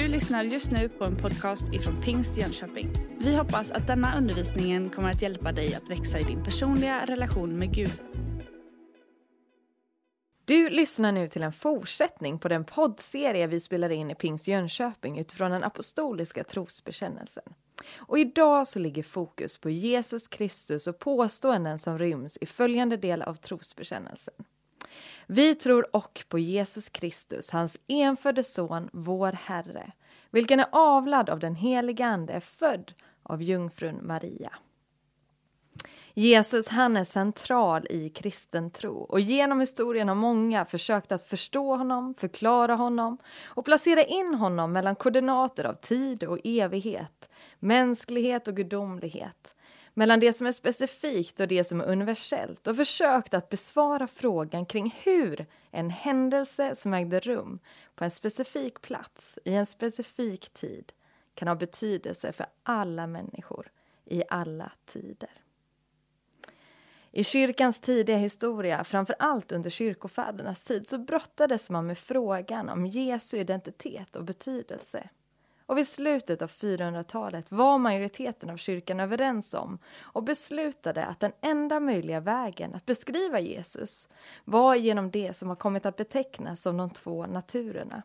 Du lyssnar just nu på en podcast ifrån Pingst Jönköping. Vi hoppas att denna undervisning kommer att hjälpa dig att växa i din personliga relation med Gud. Du lyssnar nu till en fortsättning på den poddserie vi spelade in i Pingst Jönköping utifrån den apostoliska trosbekännelsen. Och idag så ligger fokus på Jesus Kristus och påståenden som ryms i följande del av trosbekännelsen. Vi tror och på Jesus Kristus, hans enfödde son, vår Herre, vilken är avlad av den helige Ande, född av jungfrun Maria. Jesus han är central i kristen tro och genom historien har många försökt att förstå honom, förklara honom och placera in honom mellan koordinater av tid och evighet, mänsklighet och gudomlighet, mellan det som är specifikt och det som är universellt och försökt att besvara frågan kring hur en händelse som ägde rum på en specifik plats i en specifik tid kan ha betydelse för alla människor i alla tider. I kyrkans tidiga historia, framför allt under kyrkofädernas tid, så brottades man med frågan om Jesu identitet och betydelse. Och vid slutet av 400-talet var majoriteten av kyrkan överens om och beslutade att den enda möjliga vägen att beskriva Jesus var genom det som har kommit att betecknas som de två naturerna.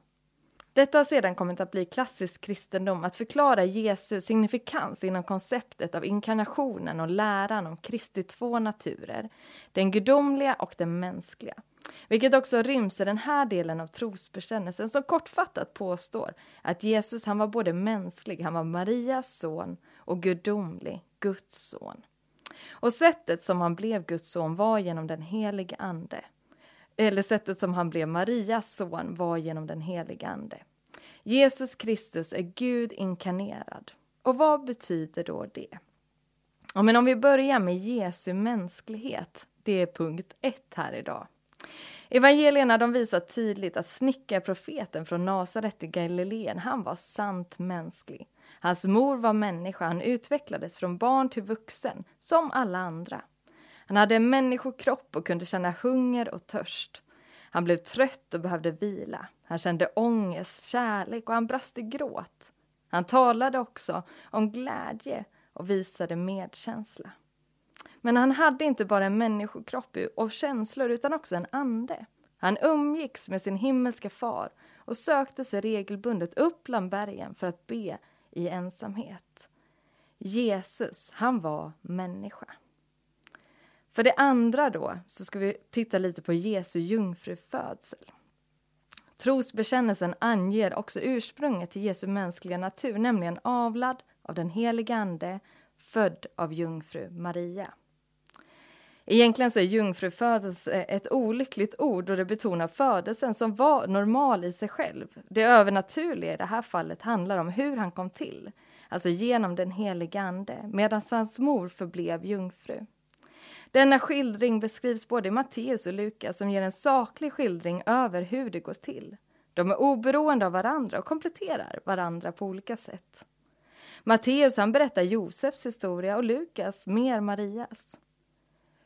Detta har sedan kommit att bli klassisk kristendom att förklara Jesu signifikans inom konceptet av inkarnationen och läran om Kristi två naturer, den gudomliga och den mänskliga. Vilket också ryms i den här delen av trosbekännelsen som kortfattat påstår att Jesus han var både mänsklig, han var Marias son och gudomlig, Guds son. Och sättet som han blev Guds son var genom den helige Ande eller sättet som han blev Marias son var genom den helige Ande. Jesus Kristus är Gud inkarnerad. Och vad betyder då det? Ja, men om vi börjar med Jesu mänsklighet, det är punkt ett här idag. Evangelierna de visar tydligt att snickarprofeten från Nasaret i Galileen, han var sant mänsklig. Hans mor var människa, han utvecklades från barn till vuxen, som alla andra. Han hade en människokropp och kunde känna hunger och törst. Han blev trött och behövde vila. Han kände ångest, kärlek och han brast i gråt. Han talade också om glädje och visade medkänsla. Men han hade inte bara en människokropp och känslor utan också en ande. Han umgicks med sin himmelska far och sökte sig regelbundet upp bland bergen för att be i ensamhet. Jesus, han var människa. För det andra då, så ska vi titta lite på Jesu jungfrufödsel. Trosbekännelsen anger också ursprunget till Jesu mänskliga natur, nämligen avlad av den helige Ande, född av jungfru Maria. Egentligen så är jungfrufödelse ett olyckligt ord och det betonar födelsen som var normal i sig själv. Det övernaturliga i det här fallet handlar om hur han kom till, alltså genom den helige Ande, medan hans mor förblev jungfru. Denna skildring beskrivs både i Matteus och Lukas som ger en saklig skildring över hur det går till. De är oberoende av varandra och kompletterar varandra på olika sätt. Matteus han berättar Josefs historia och Lukas mer Marias.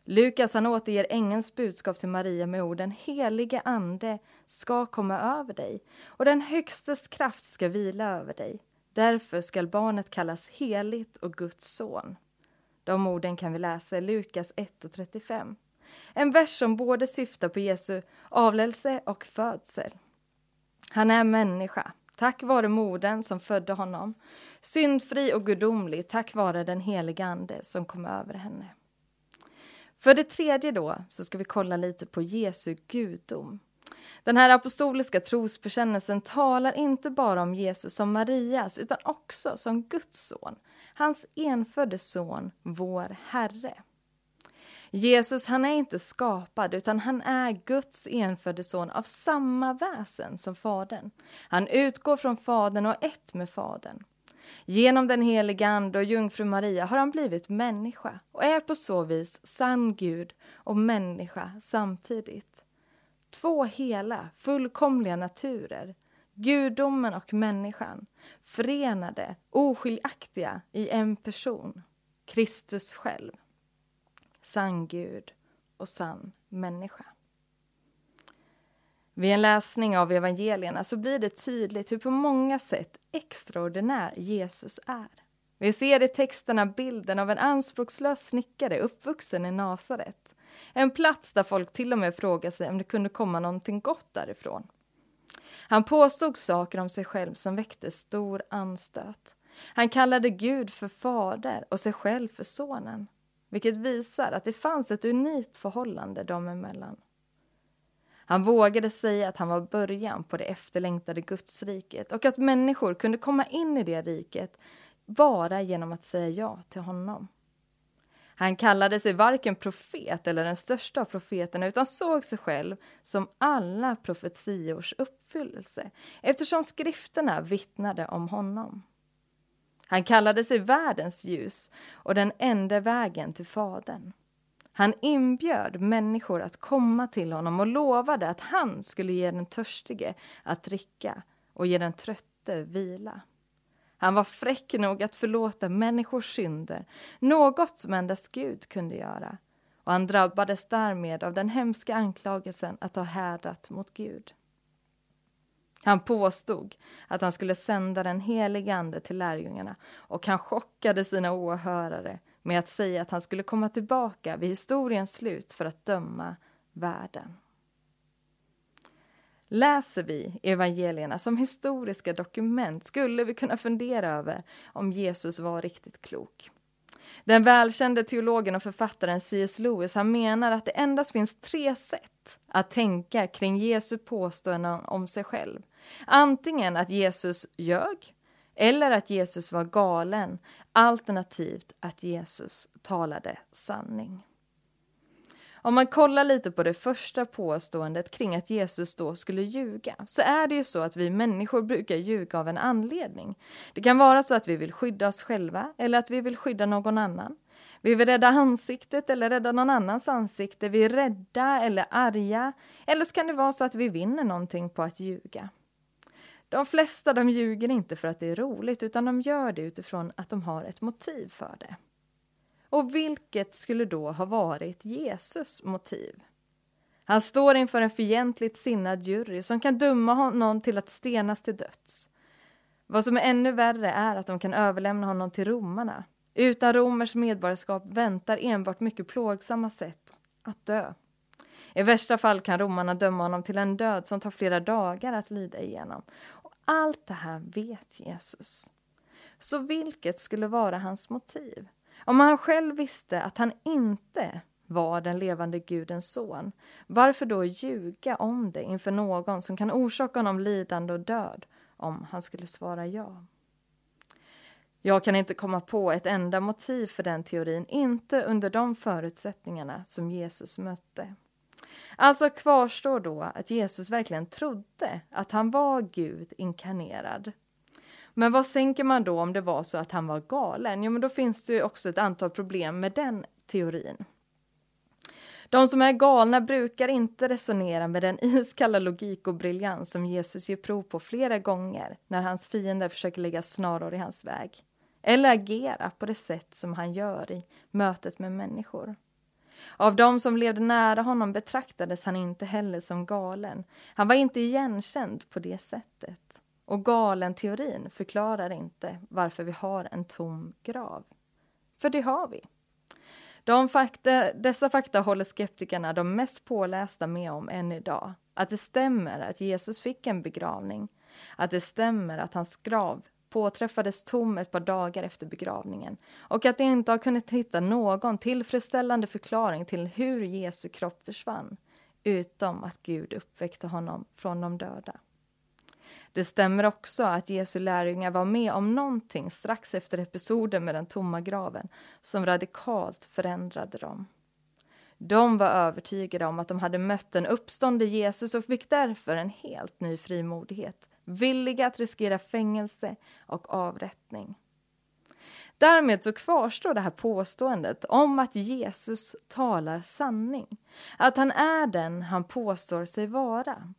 Lukas han återger ängelns budskap till Maria med orden Helige ande ska komma över dig och den högstes kraft ska vila över dig. Därför skall barnet kallas heligt och Guds son. De orden kan vi läsa i Lukas 1 och 35. En vers som både syftar på Jesu avlelse och födsel. Han är människa, tack vare modern som födde honom. Syndfri och gudomlig tack vare den heliga Ande som kom över henne. För det tredje då så ska vi kolla lite på Jesu gudom. Den här apostoliska trosbekännelsen talar inte bara om Jesus som Marias utan också som Guds son, hans enfödde son, vår Herre. Jesus han är inte skapad utan han är Guds enfödde son av samma väsen som Fadern. Han utgår från Fadern och ett med Fadern. Genom den heliga Ande och jungfru Maria har han blivit människa och är på så vis sann Gud och människa samtidigt. Två hela, fullkomliga naturer, gudomen och människan, förenade, oskiljaktiga i en person, Kristus själv. Sann Gud och sann människa. Vid en läsning av evangelierna så blir det tydligt hur på många sätt extraordinär Jesus är. Vi ser i texterna bilden av en anspråkslös snickare uppvuxen i Nasaret. En plats där folk till och med frågar sig om det kunde komma någonting gott därifrån. Han påstod saker om sig själv som väckte stor anstöt. Han kallade Gud för fader och sig själv för sonen, vilket visar att det fanns ett unikt förhållande dem emellan. Han vågade säga att han var början på det efterlängtade Gudsriket och att människor kunde komma in i det riket bara genom att säga ja till honom. Han kallade sig varken profet eller den största av profeterna utan såg sig själv som alla profetiors uppfyllelse eftersom skrifterna vittnade om honom. Han kallade sig världens ljus och den enda vägen till Fadern. Han inbjöd människor att komma till honom och lovade att han skulle ge den törstige att dricka och ge den trötte vila. Han var fräck nog att förlåta människors synder, något som endast Gud kunde göra. Och han drabbades därmed av den hemska anklagelsen att ha härdat mot Gud. Han påstod att han skulle sända den helige Ande till lärjungarna och han chockade sina åhörare med att säga att han skulle komma tillbaka vid historiens slut för att döma världen. Läser vi evangelierna som historiska dokument skulle vi kunna fundera över om Jesus var riktigt klok. Den välkände teologen och författaren C.S. Lewis han menar att det endast finns tre sätt att tänka kring Jesu påståenden om sig själv. Antingen att Jesus ljög, eller att Jesus var galen, alternativt att Jesus talade sanning. Om man kollar lite på det första påståendet kring att Jesus då skulle ljuga så är det ju så att vi människor brukar ljuga av en anledning. Det kan vara så att vi vill skydda oss själva eller att vi vill skydda någon annan. Vi vill rädda ansiktet eller rädda någon annans ansikte. Vi är rädda eller arga. Eller så kan det vara så att vi vinner någonting på att ljuga. De flesta de ljuger inte för att det är roligt utan de gör det utifrån att de har ett motiv för det. Och vilket skulle då ha varit Jesus motiv? Han står inför en fientligt sinnad jury som kan döma honom till att stenas till döds. Vad som är ännu värre är att de kan överlämna honom till romarna. Utan romers medborgarskap väntar enbart mycket plågsamma sätt att dö. I värsta fall kan romarna döma honom till en död som tar flera dagar att lida igenom. Och allt det här vet Jesus. Så vilket skulle vara hans motiv? Om han själv visste att han inte var den levande Gudens son, varför då ljuga om det inför någon som kan orsaka honom lidande och död om han skulle svara ja? Jag kan inte komma på ett enda motiv för den teorin, inte under de förutsättningarna som Jesus mötte. Alltså kvarstår då att Jesus verkligen trodde att han var Gud inkarnerad men vad sänker man då om det var så att han var galen? Jo, men då finns det ju också ett antal problem med den teorin. De som är galna brukar inte resonera med den iskalla logik och briljans som Jesus ger prov på flera gånger när hans fiender försöker lägga snaror i hans väg. Eller agera på det sätt som han gör i mötet med människor. Av de som levde nära honom betraktades han inte heller som galen. Han var inte igenkänd på det sättet. Och galen-teorin förklarar inte varför vi har en tom grav. För det har vi. De fakta, dessa fakta håller skeptikerna, de mest pålästa, med om än idag. Att det stämmer att Jesus fick en begravning. Att det stämmer att hans grav påträffades tom ett par dagar efter begravningen och att de inte har kunnat hitta någon tillfredsställande förklaring till hur Jesu kropp försvann, utom att Gud uppväckte honom från de döda. Det stämmer också att Jesu lärjungar var med om någonting strax efter episoden med den tomma graven som radikalt förändrade dem. De var övertygade om att de hade mött en uppstående Jesus och fick därför en helt ny frimodighet, villiga att riskera fängelse och avrättning. Därmed så kvarstår det här påståendet om att Jesus talar sanning, att han är den han påstår sig vara.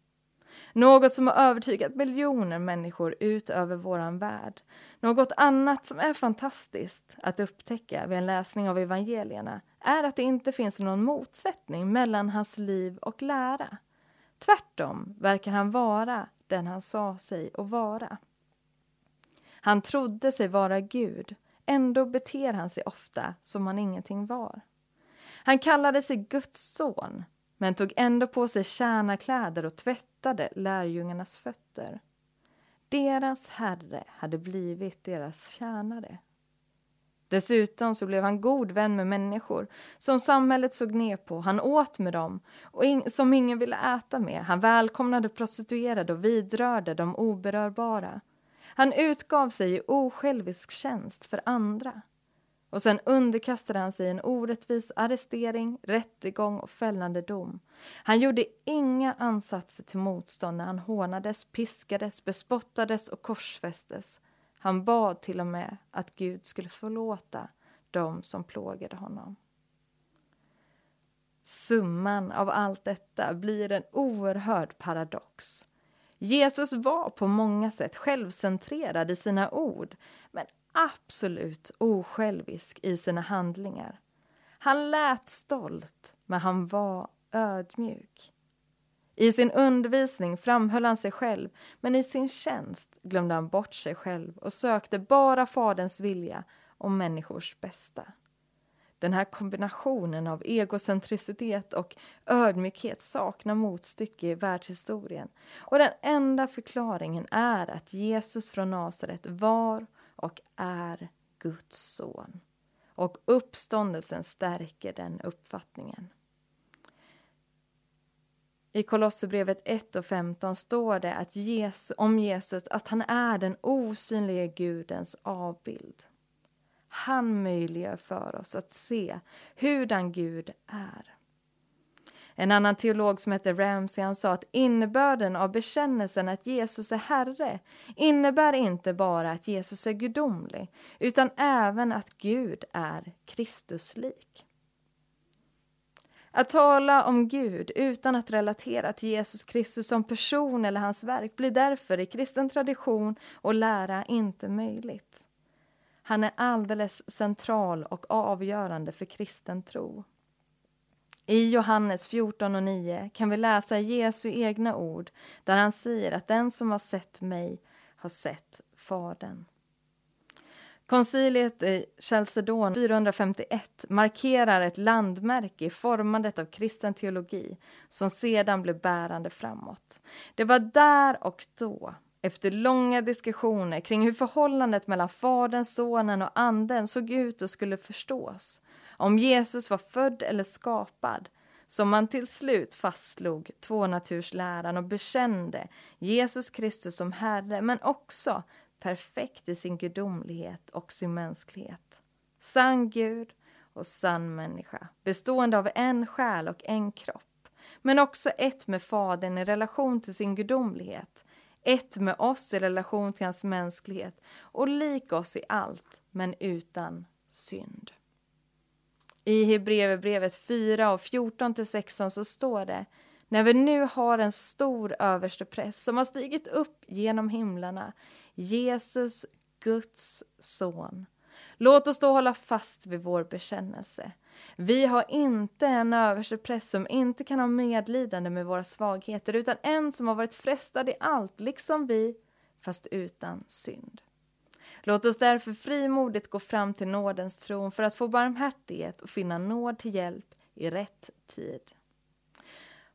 Något som har övertygat miljoner människor ut över våran värld. Något annat som är fantastiskt att upptäcka vid en läsning av evangelierna är att det inte finns någon motsättning mellan hans liv och lära. Tvärtom verkar han vara den han sa sig att vara. Han trodde sig vara Gud, ändå beter han sig ofta som han ingenting var. Han kallade sig Guds son, men tog ändå på sig tjänarkläder och tvättade lärjungarnas fötter. Deras herre hade blivit deras tjänare. Dessutom så blev han god vän med människor som samhället såg ner på. Han åt med dem och in som ingen ville äta med. Han välkomnade prostituerade och vidrörde de oberörbara. Han utgav sig i osjälvisk tjänst för andra. Och sen underkastade han sig en orättvis arrestering, rättegång och fällande dom. Han gjorde inga ansatser till motstånd när han hånades, piskades, bespottades och korsfästes. Han bad till och med att Gud skulle förlåta dem som plågade honom. Summan av allt detta blir en oerhörd paradox. Jesus var på många sätt självcentrerad i sina ord men absolut osjälvisk i sina handlingar. Han lät stolt, men han var ödmjuk. I sin undervisning framhöll han sig själv, men i sin tjänst glömde han bort sig själv och sökte bara Faderns vilja och människors bästa. Den här kombinationen av egocentricitet och ödmjukhet saknar motstycke i världshistorien. Och den enda förklaringen är att Jesus från Nasaret var och är Guds son. Och uppståndelsen stärker den uppfattningen. I Kolosserbrevet 1 och 15 står det att Jesus, om Jesus att han är den osynliga Gudens avbild. Han möjliggör för oss att se hurdan Gud är. En annan teolog som heter Ramsey han sa att innebörden av bekännelsen att Jesus är Herre innebär inte bara att Jesus är gudomlig utan även att Gud är Kristuslik. Att tala om Gud utan att relatera till Jesus Kristus som person eller hans verk blir därför i kristen tradition och lära inte möjligt. Han är alldeles central och avgörande för kristen tro. I Johannes 14 och 9 kan vi läsa Jesu egna ord där han säger att den som har sett mig har sett Fadern. Konciliet i Chalcedon 451 markerar ett landmärke i formandet av kristen teologi som sedan blev bärande framåt. Det var där och då, efter långa diskussioner kring hur förhållandet mellan Fadern, Sonen och Anden såg ut och skulle förstås, om Jesus var född eller skapad, som man till slut fastslog tvånatursläran och bekände Jesus Kristus som Herre, men också perfekt i sin gudomlighet och sin mänsklighet. Sann Gud och sann människa, bestående av en själ och en kropp, men också ett med Fadern i relation till sin gudomlighet, ett med oss i relation till hans mänsklighet och lik oss i allt, men utan synd. I Hebreerbrevet 4 och 14-16 så står det när vi nu har en stor överstepräst som har stigit upp genom himlarna, Jesus, Guds son. Låt oss då hålla fast vid vår bekännelse. Vi har inte en överstepräst som inte kan ha medlidande med våra svagheter utan en som har varit frestad i allt, liksom vi, fast utan synd. Låt oss därför frimodigt gå fram till nådens tron för att få barmhärtighet och finna nåd till hjälp i rätt tid.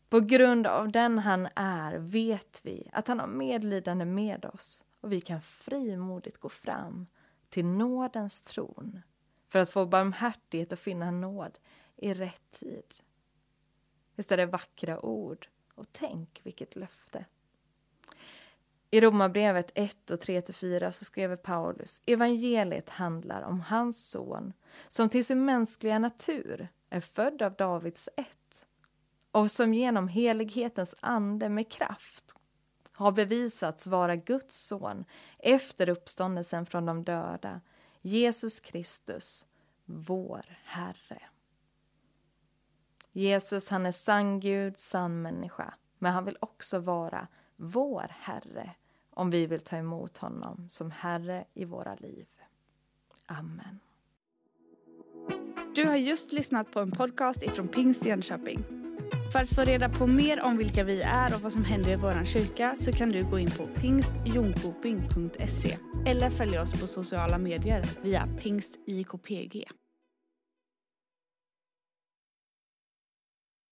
På grund av den han är vet vi att han har medlidande med oss och vi kan frimodigt gå fram till nådens tron för att få barmhärtighet och finna nåd i rätt tid. Visst är det vackra ord? Och tänk vilket löfte. I Romarbrevet 1 och 3-4 så skriver Paulus evangeliet handlar om hans son som till sin mänskliga natur är född av Davids ett och som genom helighetens ande med kraft har bevisats vara Guds son efter uppståndelsen från de döda, Jesus Kristus, vår Herre. Jesus han är sann Gud, sann människa, men han vill också vara vår Herre om vi vill ta emot honom som Herre i våra liv. Amen. Du har just lyssnat på en podcast ifrån Pingst Jönköping. För att få reda på mer om vilka vi är och vad som händer i vår kyrka så kan du gå in på pingstjonkoping.se eller följa oss på sociala medier via pingstikpg.